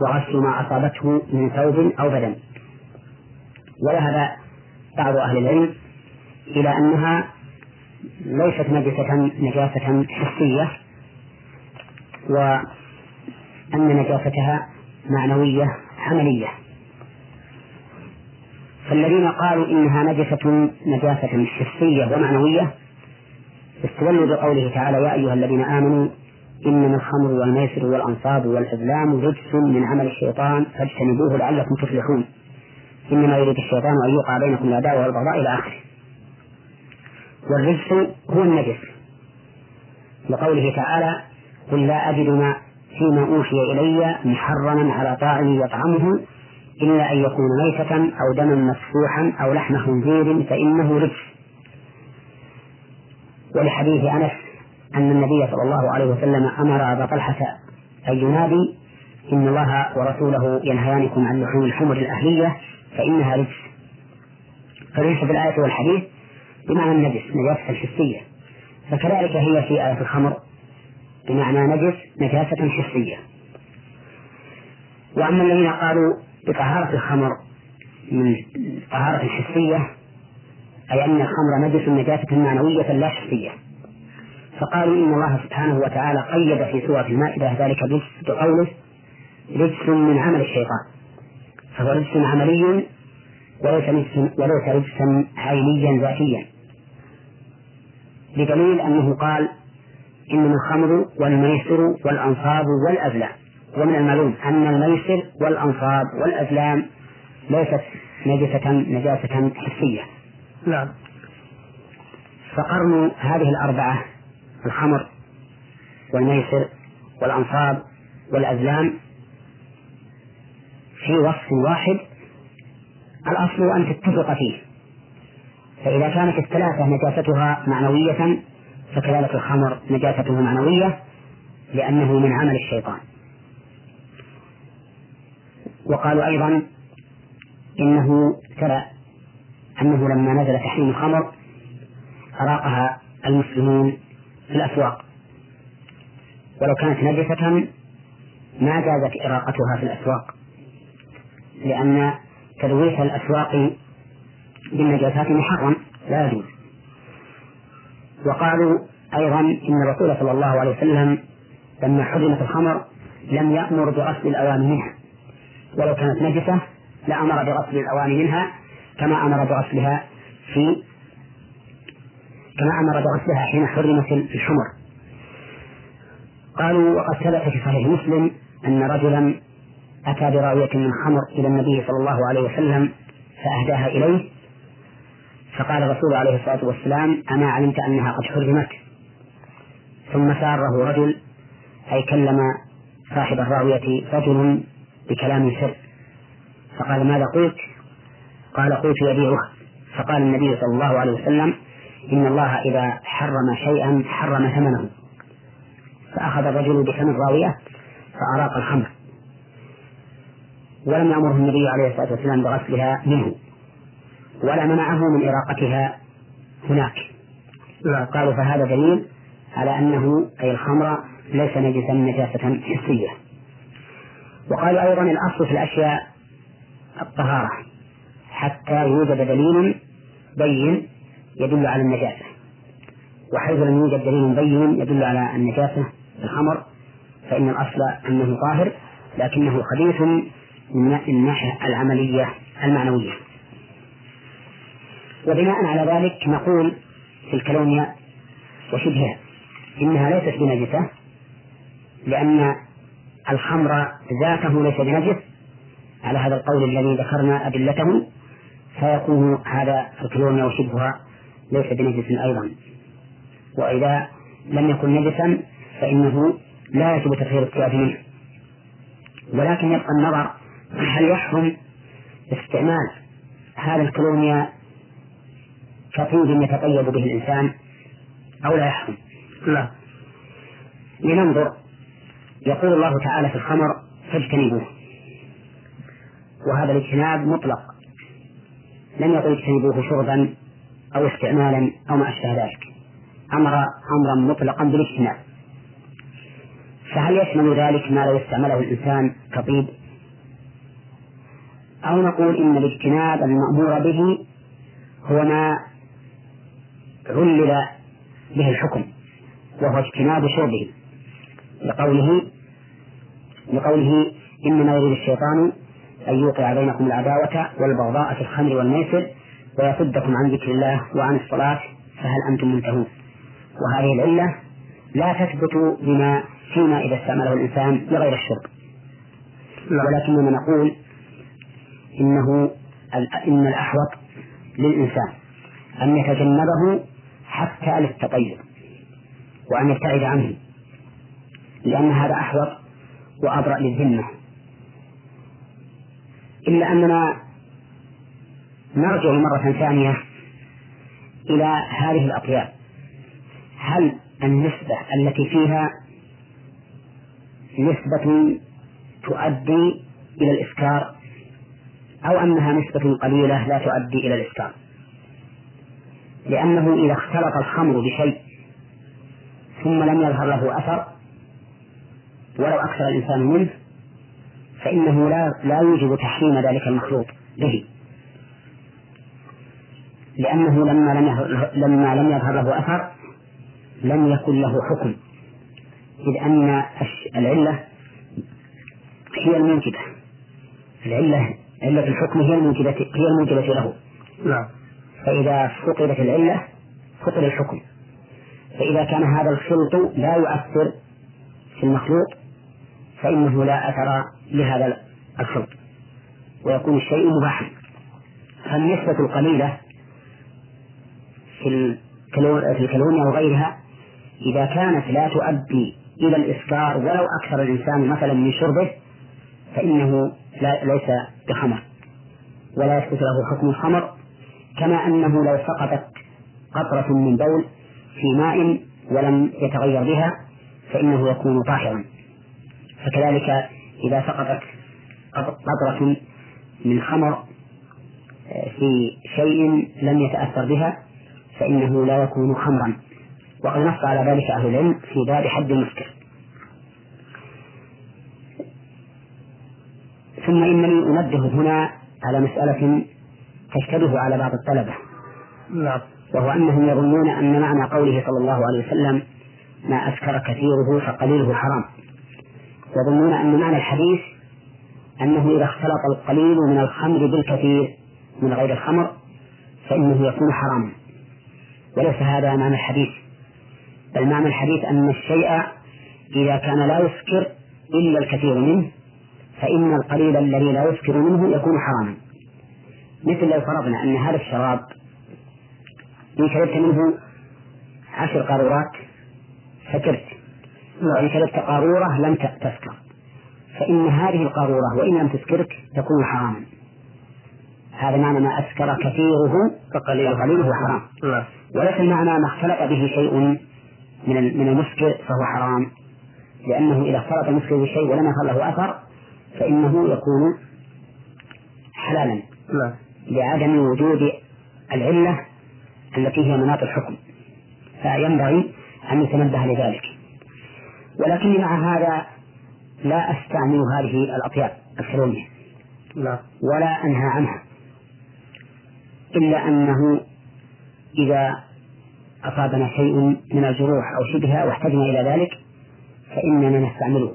وغسل ما أصابته من ثوب أو بدن. وذهب بعض أهل العلم إلى أنها ليست نجسة نجاسة حسية وأن نجاستها معنوية عملية. فالذين قالوا إنها نجسة نجاسة حسية ومعنوية استدلوا بقوله تعالى يا أيها الذين آمنوا إنما الخمر والميسر والأنصاب والأزلام رجس من عمل الشيطان فاجتنبوه لعلكم تفلحون. إنما يريد الشيطان أن يوقع بينكم الأداء والبغضاء إلى آخره. والرجس هو النجس. لقوله تعالى قل لا أجد ما فيما أوحي إلي محرما على طاعم يطعمه إلا أن يكون ميتة أو دما مسفوحا أو لحم خنزير فإنه رجس. ولحديث أنس أن النبي صلى الله عليه وسلم أمر أبا طلحة أن ينادي إن الله ورسوله ينهيانكم عن لحوم الحمر الأهلية فإنها رجس. فليس في الآية والحديث بمعنى النجس نجاسة حسية. فكذلك هي في آية الخمر بمعنى نجس نجاسة حسية. وأما الذين قالوا بطهارة الخمر من طهارة حسية أي أن الخمر نجس نجاسة معنوية لا حسية. فقالوا إن الله سبحانه وتعالى قيد في سورة المائدة ذلك بقوله رجس من عمل الشيطان. فهو رجس عملي وليس وليس رجسا عينيا ذاتيا. بدليل أنه قال إنما الخمر والميسر والأنصاب والأزلام. ومن المعلوم أن الميسر والأنصاب والأزلام ليست نجسة نجاسة حسية. نعم. فقرن هذه الأربعة الخمر والميسر والأنصاب والأزلام في وصف واحد الأصل أن تتفق فيه. فإذا كانت الثلاثة نجاستها معنوية فكذلك الخمر نجاسته معنوية لأنه من عمل الشيطان. وقالوا أيضا إنه ترى أنه لما نزل تحريم الخمر أراقها المسلمون في الأسواق. ولو كانت نجسة ما جازت إراقتها في الأسواق لأن تلويث الأسواق بالنجاسات محرم لا يجوز. وقالوا أيضا إن الرسول صلى الله عليه وسلم لما حرمت الخمر لم يأمر بغسل الأواني منها. ولو كانت نجسة لأمر بغسل الأواني منها كما أمر بغسلها في كما أمر بغسلها حين حرمت الحمر. قالوا وقد ثبت في صحيح مسلم أن رجلا أتى براوية من خمر إلى النبي صلى الله عليه وسلم فأهداها إليه. فقال الرسول عليه الصلاة والسلام أما علمت أنها قد حرمت؟ ثم ساره رجل أي كلم صاحب الراوية رجل بكلام سر فقال ماذا قلت؟ قال قلت يبيعها فقال النبي صلى الله عليه وسلم إن الله إذا حرم شيئا حرم ثمنه. فأخذ الرجل بثمن الراوية فأراق الخمر. ولم يأمره النبي عليه الصلاة والسلام بغسلها منه. ولا منعه من إراقتها هناك. قالوا فهذا دليل على أنه أي الخمر ليس نجسا نجاسة حسية. وقالوا أيضا الأصل في الأشياء الطهارة. حتى يوجد دليل بين يدل على النجاسة. وحيث لم يوجد دليل بين يدل على النجاسة في الخمر فإن الأصل أنه طاهر لكنه خبيث من الناحية العملية المعنوية. وبناء على ذلك نقول في الكلونيا وشبهها إنها ليست بنجسة لأن الخمر ذاته ليس بنجس. على هذا القول الذي ذكرنا أدلته فيكون هذا الكلونيا وشبهها ليس بنجس أيضا. وإذا لم يكن نجسا فإنه لا يجب تطهير الثياب منه. ولكن يبقى النظر هل يحرم استعمال هذا الكلونيا كطيب يتطيب به الإنسان أو لا يحرم؟ لا. لننظر. يقول الله تعالى في الخمر فاجتنبوه. وهذا الاجتناب مطلق. لم يقل اجتنبوه شربا أو استعمالا أو ما أشبه ذلك. أمر أمرا مطلقا بالاجتناب فهل يشمل ذلك ما لو استعمله الإنسان كطيب؟ أو نقول إن الاجتناب المأمور به هو ما علل به الحكم وهو اجتناب شربه. لقوله لقوله إنما يريد الشيطان أن يوقع بينكم العداوة والبغضاء في الخمر والميسر ويصدكم عن ذكر الله وعن الصلاة فهل أنتم منتهون؟ وهذه العلة لا تثبت بما فيما إذا استعمله الإنسان لغير الشرب ولكننا نقول إنه إن الأحوط للإنسان أن يتجنبه حتى للتطيب وأن يبتعد عنه لأن هذا أحوط وأبرأ للذمة. إلا أننا نرجع مرة ثانية إلى هذه الأطياب هل النسبة التي فيها نسبة تؤدي إلى الإسكار أو أنها نسبة قليلة لا تؤدي إلى الإسكار لأنه إذا اختلط الخمر بشيء ثم لم يظهر له أثر ولو أكثر الإنسان منه فإنه لا لا يوجب تحريم ذلك المخلوط به. لأنه لما لم لما لم يظهر له أثر لم يكن له حكم. إذ أن العلة هي الموجبة العلة علة الحكم هي الموجبة هي الموجبة له. نعم. فإذا فقدت العلة فقد الحكم. فإذا كان هذا الخلط لا يؤثر في المخلوق فإنه لا أثر لهذا الخلط. ويكون الشيء مباحا. فالنسبة القليلة في الكالونيا وغيرها إذا كانت لا تؤدي إلى الإسكار ولو أكثر الإنسان مثلا من شربه فإنه لا ليس بخمر ولا يثبت له حكم الخمر كما أنه لو سقطت قطرة من بول في ماء ولم يتغير بها فإنه يكون طاهرا. فكذلك إذا سقطت قطرة من خمر آه، في شيء لم يتأثر بها فإنه لا يكون خمرا وقد نص على ذلك أهل العلم في باب حد المسكر ثم إنني أنبه هنا على مسألة تشتبه على بعض الطلبة. نعم. وهو أنهم يظنون أن معنى قوله صلى الله عليه وسلم ما أسكر كثيره فقليله حرام. يظنون أن معنى الحديث أنه إذا اختلط القليل من الخمر بالكثير من غير الخمر فإنه يكون حراما وليس هذا معنى الحديث بل معنى الحديث أن الشيء إذا كان لا يسكر إلا الكثير منه فإن القليل الذي لا يسكر منه يكون حراما. مثل لو فرضنا أن هذا الشراب إن شربت منه عشر قارورات سكرت وإن شربت قارورة لم تسكر فإن هذه القارورة وإن لم تسكرك تكون حراما. هذا معنى ما أسكر كثيره فقليله حرام نعم. وليس المعنى ما اختلط به شيء من من المسكر فهو حرام. لأنه إذا اختلط المسكر بشيء ولم يظهر له أثر فإنه يكون حلالا نعم. لعدم وجود العلة التي هي مناط الحكم. فينبغي أن يتنبه لذلك. ولكني مع هذا لا أستعمل هذه الأطياب السرونية لا. ولا أنهى عنها. إلا أنه إذا أصابنا شيء من الجروح أو شبهها واحتجنا إلى ذلك فإننا نستعمله.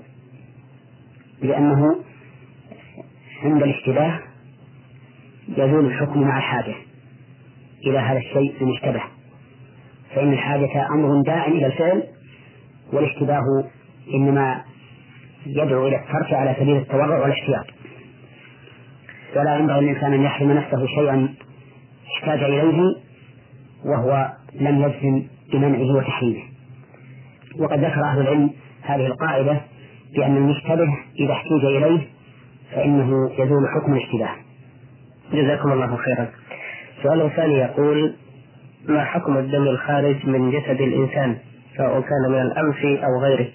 لأنه عند الاشتباه يزول الحكم مع الحاجة إلى هذا الشيء المشتبه. فإن الحاجة أمر داع إلى الفعل والاشتباه إنما يدعو إلى الترك على سبيل التورع والاحتياط ولا ينبغي للإنسان أن يحرم نفسه شيئا احتاج إليه وهو لم يجزم بمنعه وتحريمه. وقد ذكر أهل العلم هذه القاعدة بأن المشتبه إذا احتاج إليه فإنه يزول حكم الاشتباه. جزاكم الله خيرا. سؤال ثاني يقول ما حكم الدم الخارج من جسد الإنسان سواء كان من الأنف أو غيره؟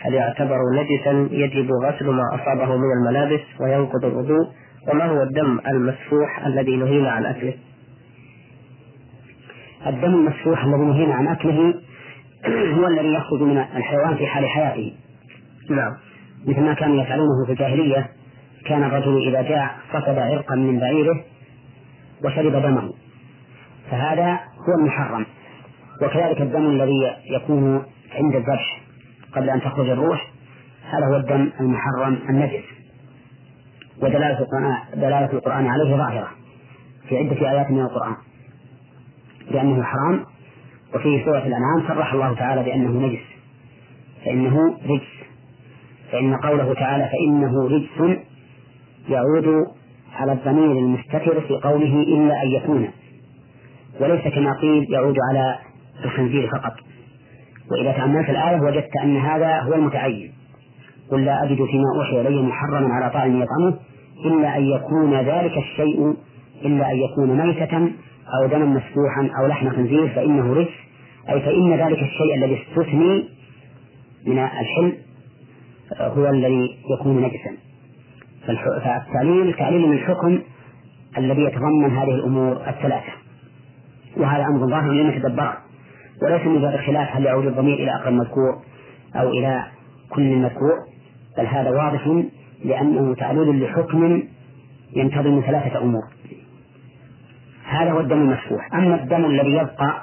هل يعتبر نجسا يجب غسل ما أصابه من الملابس وينقض الوضوء؟ وما هو الدم المسفوح الذي نهينا عن أكله؟ الدم المسفوح الذي نهينا عن أكله [CLEARS THROAT] هو الذي يخرج من الحيوان في حال حياته. نعم. مثل ما كانوا يفعلونه في الجاهلية كان الرجل إذا جاء فقد عرقا من بعيره وشرب دمه. فهذا هو المحرم. وكذلك الدم الذي يكون عند الذبح قبل أن تخرج الروح هذا هو الدم المحرم النجس. ودلالة القرآن دلالة القرآن عليه ظاهرة في عدة آيات من القرآن. لأنه حرام. وفي سورة الأنعام صرح الله تعالى بأنه نجس. فإنه رجس. فإن قوله تعالى فإنه رجس يعود على الضمير المستتر في قوله إلا أن يكون. وليس كما قيل يعود على الخنزير فقط. وإذا تأملت الآية وجدت أن هذا هو المتعين. قل لا أجد فيما أوحي إلي محرما على طاعم يطعمه إلا أن يكون ذلك الشيء إلا أن يكون ميتة أو دما مسفوحا أو لحم خنزير فإنه رجس أي فإن ذلك الشيء الذي استثني من الحل هو الذي يكون نجسا. فالتعليل تعليل من الحكم الذي يتضمن هذه الأمور الثلاثة. وهذا أمر ظاهر لمن تدبره وليس من باب الخلاف هل يعود الضمير إلى أقل المذكور أو إلى كل المذكور. بل هذا واضح لأنه تعليل لحكم ينتظم ثلاثة أمور. هذا هو الدم المسفوح أما الدم الذي يبقى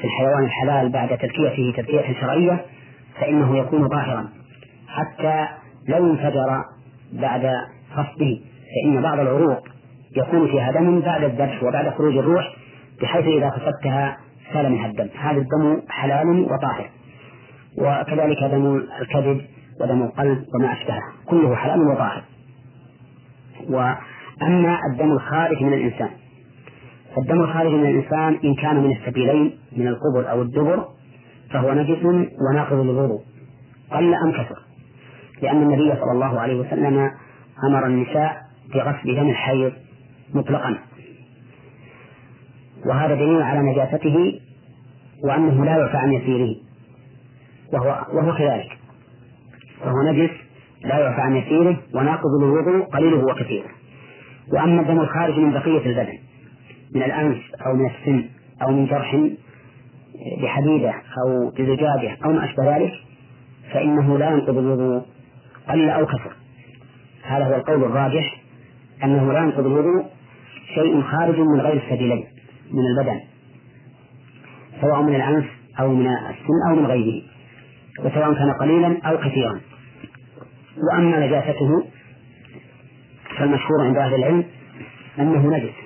في الحيوان الحلال بعد تزكيته تزكية شرعية فإنه يكون ظاهرا حتى لو انفجر بعد فصله فإن بعض العروق يكون فيها دم بعد الذبح وبعد خروج الروح بحيث إذا فقدتها سال منها الدم. هذا الدم حلال وطاهر. وكذلك دم الكبد ودم القلب وما أشبهه. كله حلال وطاهر. وأما الدم الخارج من الإنسان فالدم الخارج من الإنسان إن كان من السبيلين من القبر أو الدبر فهو نجس وناقض للوضوء قل أم كثر. لأن النبي صلى الله عليه وسلم أمر النساء بغسل دم الحيض مطلقا. وهذا دليل على نجاسته وأنه لا يعفى عن يسيره. وهو وهو كذلك. فهو نجس لا يعفى عن يسيره وناقض للوضوء قليله وكثيره. وأما الدم الخارج من بقية البدن. من الأنف أو من السن أو من جرح بحديدة أو بزجاجة أو ما أشبه ذلك فإنه لا ينقض الوضوء. قل أو كثر. هذا هو القول الراجح أنه لا ينقض الوضوء شيء خارج من غير السبيلين من البدن سواء من الأنف أو من السن أو من غيره وسواء كان قليلا أو كثيرا. وأما نجاسته فالمشهور عند أهل العلم أنه نجس.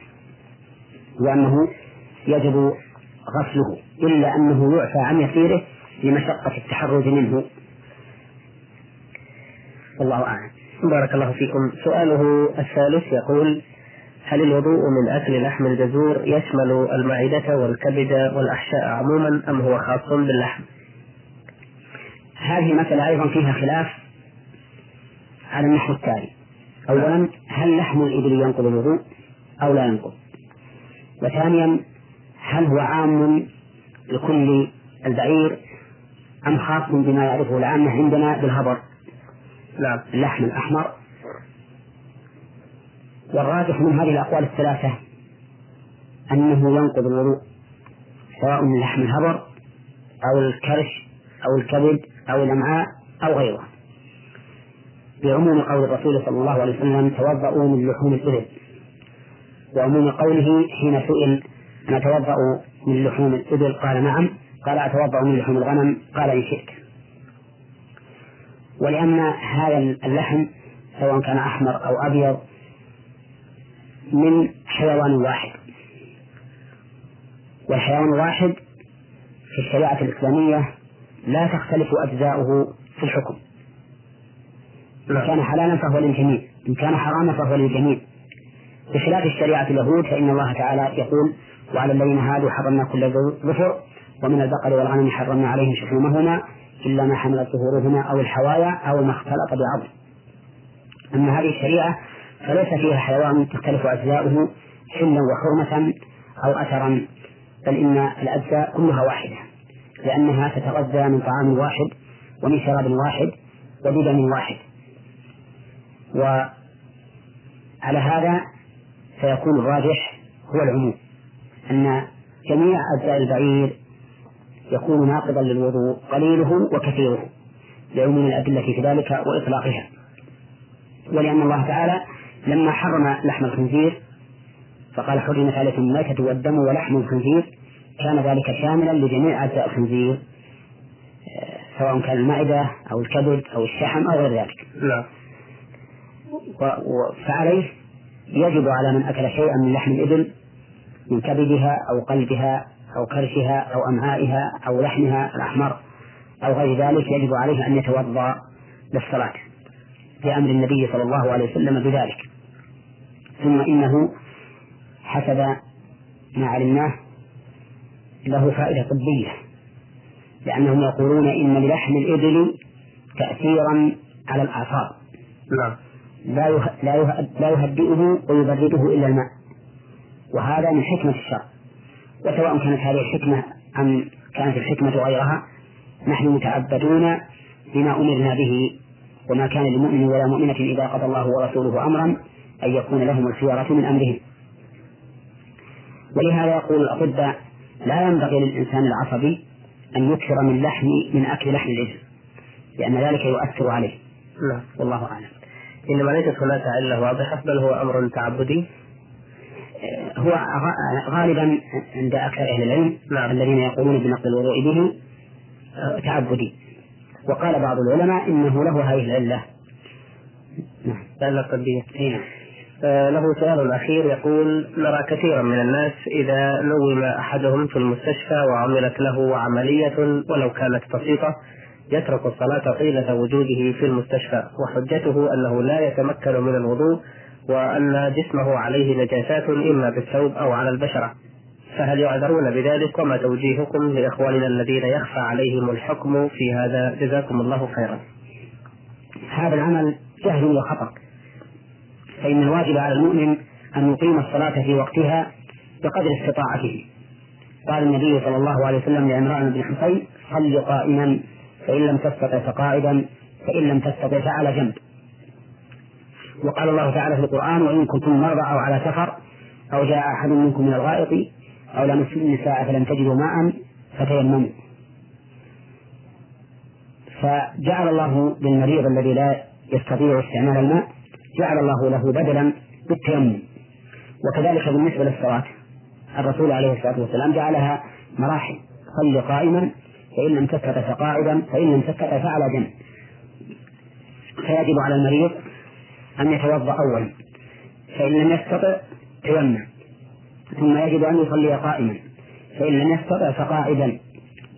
وأنه يجب غسله إلا أنه يعفى عن يسيره لمشقة التحرز منه. والله أعلم. بارك الله فيكم. سؤاله الثالث يقول هل الوضوء من أكل لحم الجزور يشمل المعدة والكبد والأحشاء عموما أم هو خاص باللحم؟ هذه مسألة أيضا فيها خلاف على النحو التالي. أولا هل لحم الإبل ينقض الوضوء أو لا ينقض؟ وثانيا هل هو عام لكل البعير أم خاص بما يعرفه العامة عندنا بالهبر؟ نعم. اللحم الأحمر. والراجح من هذه الأقوال الثلاثة أنه ينقض الوضوء سواء من لحم الهبر أو الكرش أو الكبد أو الأمعاء أو غيره بعموم قول الرسول صلى الله عليه وسلم توضأوا من لحوم الإبل. وعموم قوله حين سئل أنا أتوضأ من لحوم الإبل؟ قال نعم. قال أتوضأ من لحوم الغنم؟ قال إن شئت. ولأن هذا اللحم سواء كان أحمر أو أبيض من حيوان واحد. والحيوان الواحد في الشريعة الإسلامية لا تختلف أجزاؤه في الحكم. إن كان حلالا فهو للجميع إن كان حراما فهو للجميع. بخلاف الشريعة اليهود فإن الله تعالى يقول وعلى الذين هادوا حرمنا كل ظفر ومن البقر والغنم حرمنا عليهم شحومهما إلا ما حملت ظهورهما أو الحوايا أو ما اختلط بعظم أما هذه الشريعة فليس فيها حيوان تختلف أجزاؤه حلا وحرمة أو أثرا بل إن الأجزاء كلها واحدة لأنها تتغذى من طعام واحد ومن شراب واحد وبدم واحد. وعلى هذا فيكون الراجح هو العموم أن جميع أجزاء البعير يكون ناقضا للوضوء قليله وكثيره لعموم الأدلة في ذلك وإطلاقها ولأن الله تعالى لما حرم لحم الخنزير فقال حرمت عليكم الميتة والدم ولحم الخنزير كان ذلك شاملا لجميع أجزاء الخنزير سواء كان المعدة أو الكبد أو الشحم أو غير ذلك. نعم. فعليه يجب على من أكل شيئا من لحم الإبل من كبدها أو قلبها أو كرشها أو أمعائها أو لحمها الأحمر أو غير ذلك يجب عليه أن يتوضأ للصلاة بأمر النبي صلى الله عليه وسلم بذلك. ثم إنه حسب ما علمناه له فائدة طبية لأنهم يقولون إن للحم الإبل تأثيرا على الأعصاب نعم. لا لا لا يهدئه ويبرده إلا الماء. وهذا من حكمة الشرع. وسواء كانت هذه الحكمة أم كانت الحكمة غيرها نحن متعبدون بما أمرنا به. وما كان لمؤمن ولا مؤمنة إذا قضى الله ورسوله أمرا أن يكون لهم الخيارة من أمرهم. ولهذا يقول الأطباء لا ينبغي للإنسان العصبي أن يكثر من لحم من أكل لحم الإبل لأن ذلك يؤثر عليه. نعم. والله أعلم. إنما ليست هناك علة واضحة بل هو أمر تعبدي. هو غالبا عند أكثر أهل العلم نعم. الذين يقولون بنقل الوضوء به آه، تعبدي. وقال بعض العلماء إنه له هذه العلة. نعم. علة طبية نعم. آه، له سؤال أخير يقول نرى كثيرا من الناس إذا نوم أحدهم في المستشفى وعملت له عملية ولو كانت بسيطة يترك الصلاة طيلة وجوده في المستشفى وحجته أنه لا يتمكن من الوضوء وأن جسمه عليه نجاسات إما بالثوب أو على البشرة. فهل يعذرون بذلك؟ وما توجيهكم لإخواننا الذين يخفى عليهم الحكم في هذا؟ جزاكم الله خيرا. هذا العمل جهل وخطأ. فإن الواجب على المؤمن أن يقيم الصلاة في وقتها بقدر استطاعته. قال النبي صلى الله عليه وسلم لعمران بن حصين صل قائما فإن لم تستطع فقاعدا فإن لم تستطع فعلى جنب. وقال الله تعالى في القرآن وإن كنتم مرضى أو على سفر أو جاء أحد منكم من الغائط أو لمستم النساء فلم تجدوا ماء فتيمموا. فجعل الله للمريض الذي لا يستطيع استعمال الماء جعل الله له بدلا بالتيمم. وكذلك بالنسبة للصلاة الرسول عليه الصلاة والسلام جعلها مراحل صل قائما فإن لم تستطع فقاعدا فإن لم تستطع فعلى جنب. فيجب على المريض أن يتوضأ أولا. فإن لم يستطع تيمم. ثم يجب أن يصلي قائما. فإن لم يستطع فقاعدا.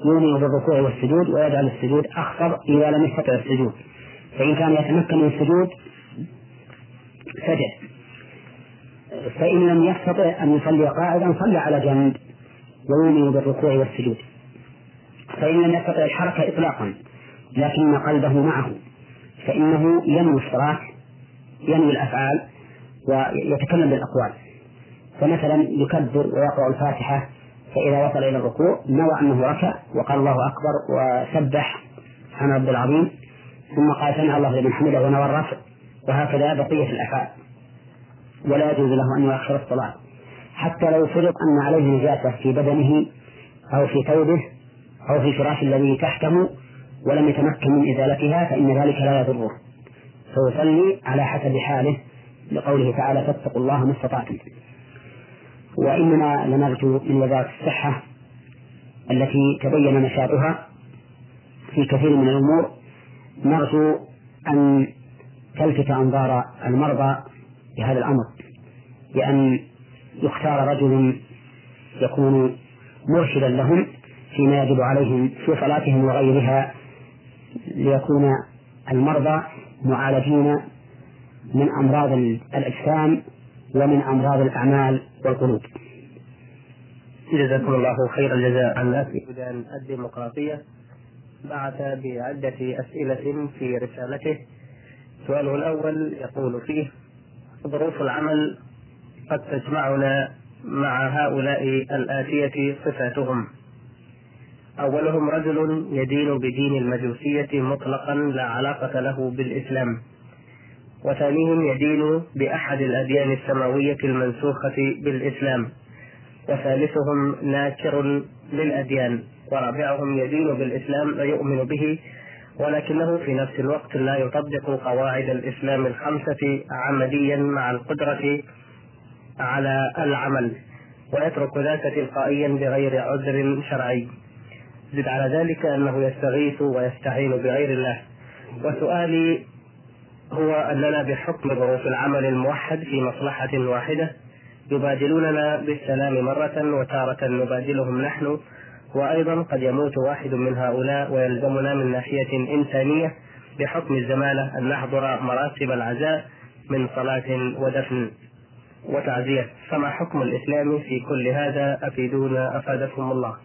يومي بالركوع والسجود ويجعل السجود أخطر إذا لم يستطع السجود. فإن كان يتمكن من السجود سجد فإن لم يستطع أن يصلي قاعدا صلى على جنب. ويومي بالركوع والسجود. فإن لم يستطع الحركة إطلاقا لكن قلبه معه فإنه ينوي الصلاة ينوي الأفعال ويتكلم بالأقوال. فمثلا يكبر ويقرأ الفاتحة فإذا وصل إلى الركوع نوى أنه ركع وقال الله أكبر وسبح سبحان رب العظيم ثم قال سمع الله لمن حمده ونوى الرفع وهكذا بقية الأفعال. ولا يجوز له أن يؤخر الصلاة. حتى لو فرض أن عليه نجاسة في بدنه أو في ثوبه أو في الفراش الذي تحته ولم يتمكن من إزالتها فإن ذلك لا يضره. فيصلي على حسب حاله لقوله تعالى فاتقوا الله ما استطعتم. وإننا لنرجو من وزارة الصحة التي تبين نشاطها في كثير من الأمور نرجو أن تلفت أنظار المرضى بهذا الأمر بأن يختار رجل يكون مرشدا لهم فيما يجب عليهم في صلاتهم وغيرها ليكون المرضى معالجين من أمراض الأجسام ومن أمراض الأعمال والقلوب. جزاكم الله خير الجزاء. عن السودان الديمقراطية بعث بعدة أسئلة في رسالته. سؤاله الأول يقول فيه ظروف العمل قد تجمعنا مع هؤلاء الآتية صفاتهم. أولهم رجل يدين بدين المجوسية مطلقا لا علاقة له بالإسلام وثانيهم يدين بأحد الأديان السماوية المنسوخة بالإسلام وثالثهم ناكر للأديان ورابعهم يدين بالإسلام ويؤمن به ولكنه في نفس الوقت لا يطبق قواعد الإسلام الخمسة عمليا مع القدرة على العمل ويترك ذاك تلقائيا بغير عذر شرعي. زد على ذلك أنه يستغيث ويستعين بغير الله. وسؤالي هو أننا بحكم ظروف العمل الموحد في مصلحة واحدة يبادلوننا بالسلام مرة وتارة نبادلهم نحن وأيضا قد يموت واحد من هؤلاء ويلزمنا من ناحية إنسانية بحكم الزمالة أن نحضر مراسم العزاء من صلاة ودفن وتعزية. فما حكم الإسلام في كل هذا أفيدونا أفادكم الله؟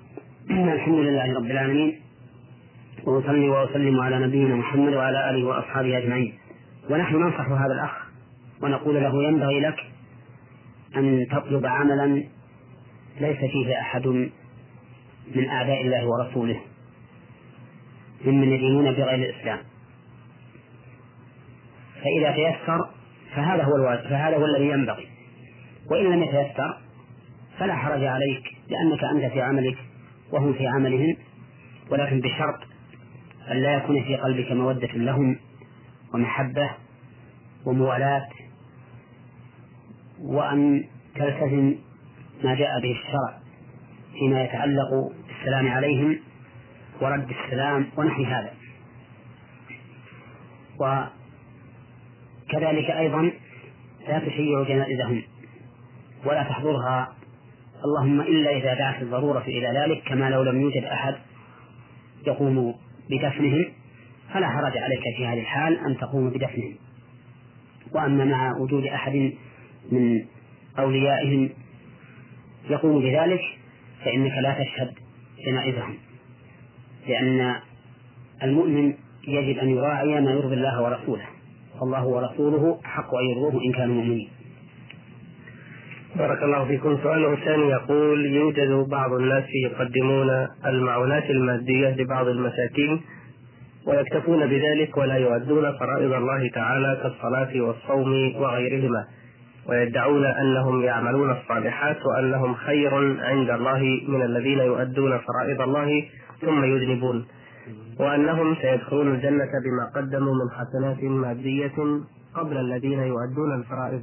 [CLEARS THROAT] الحمد لله رب العالمين. وأصلي وأسلم على نبينا محمد وعلى آله وأصحابه أجمعين. ونحن ننصح هذا الأخ ونقول له ينبغي لك أن تطلب عملا ليس فيه أحد من أعداء الله ورسوله ممن يدينون بغير الإسلام. فإذا تيسر فهذا هو الواجب فهذا هو الذي ينبغي. وإن لم يتيسر فلا حرج عليك لأنك أنت في عملك وهم في عملهم ولكن بشرط أن لا يكون في قلبك مودة لهم ومحبة وموالاة وأن تلتزم ما جاء به الشرع فيما يتعلق بالسلام عليهم ورد السلام ونحو هذا. وكذلك أيضا لا تشيع جنائزهم ولا تحضرها اللهم إلا إذا دعت الضرورة إلى ذلك كما لو لم يوجد أحد يقوم بدفنهم فلا حرج عليك في هذه الحال أن تقوم بدفنهم. وأما مع وجود أحد من أوليائهم يقوم بذلك فإنك لا تشهد جنائزهم. لأن المؤمن يجب أن يراعي ما يرضي الله ورسوله. فالله ورسوله أحق أن يرضوه إن كانوا مؤمنين. بارك الله فيكم. سؤاله الثاني يقول يوجد بعض الناس يقدمون المعونات المادية لبعض المساكين ويكتفون بذلك ولا يؤدون فرائض الله تعالى كالصلاة والصوم وغيرهما ويدعون أنهم يعملون الصالحات وأنهم خير عند الله من الذين يؤدون فرائض الله ثم يذنبون وأنهم سيدخلون الجنة بما قدموا من حسنات مادية قبل الذين يؤدون الفرائض.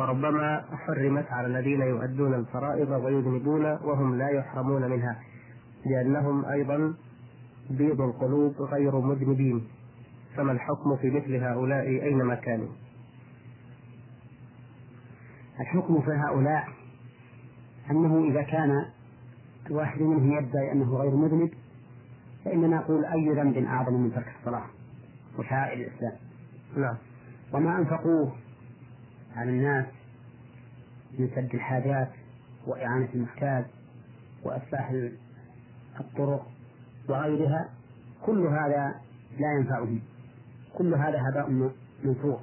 وربما حرمت على الذين يؤدون الفرائض ويذنبون وهم لا يحرمون منها لأنهم أيضا بيض القلوب غير مذنبين. فما الحكم في مثل هؤلاء أينما كانوا؟ الحكم في هؤلاء أنه إذا كان الواحد منهم يدعي أنه غير مذنب فإننا نقول أي ذنب أعظم من ترك الصلاة وشعائر الإسلام. نعم. وما أنفقوه على الناس من سد الحاجات وإعانة المحتاج وإصلاح الطرق وغيرها كل هذا لا ينفعهم. كل هذا هباء منثور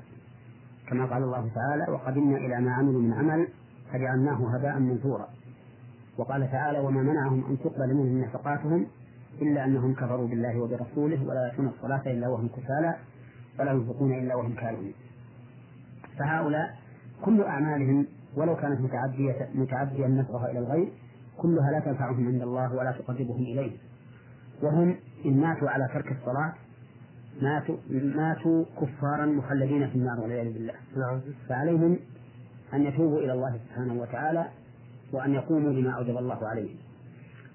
كما قال الله تعالى وقدمنا إلى ما عملوا من عمل فجعلناه هباء منثورا. وقال تعالى وما منعهم أن تقبل منهم نفقاتهم إلا أنهم كفروا بالله وبرسوله ولا يأتون الصلاة إلا وهم كسالى ولا ينفقون إلا وهم كارهون. فهؤلاء كل أعمالهم ولو كانت متعدية متعديا نفعها إلى الغير كلها لا تنفعهم عند الله ولا تقربهم إليه. وهم إن ماتوا على ترك الصلاة ماتوا ماتوا كفارا مخلدين في النار والعياذ بالله. نعم. فعليهم أن يتوبوا إلى الله سبحانه وتعالى وأن يقوموا بما أوجب الله عليهم.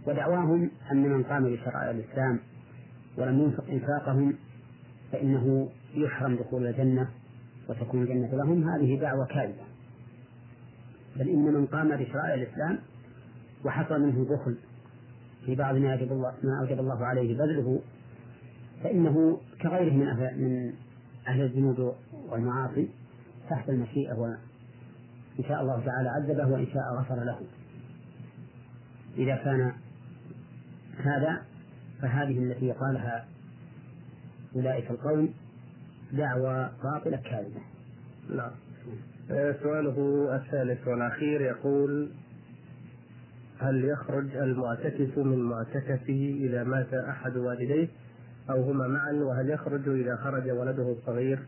ودعواهم أن من قام بشرائع الإسلام ولم ينفق إنفاقهم فإنه يحرم دخول الجنة وتكون الجنة لهم هذه دعوة كاذبة بل إن من قام بشرائع الإسلام وحصل منه بخل في بعض ما أوجب الله ما أوجب الله عليه بذله فإنه كغيره من أهل من أهل الذنوب والمعاصي تحت المشيئة وإن شاء الله تعالى عذبه وإن شاء غفر له. إذا كان هذا فهذه التي قالها أولئك القوم دعوى باطلة كاذبة. نعم. آه، سؤاله الثالث والأخير يقول هل يخرج المعتكف من معتكفه إذا مات أحد والديه أو هما معا؟ وهل يخرج إذا خرج ولده الصغير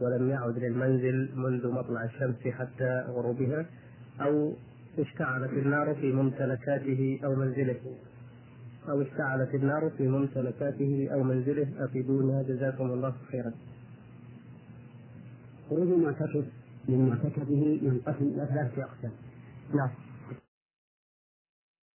ولم يعد للمنزل منذ مطلع الشمس حتى غروبها؟ أو اشتعلت النار في ممتلكاته أو منزله؟ أو اشتعلت النار في ممتلكاته أو منزله؟ أفيدونا. جزاكم الله خيرا. خروج المعتكف من معتكفه ينقسم إلى ثلاثة أقسام. نعم.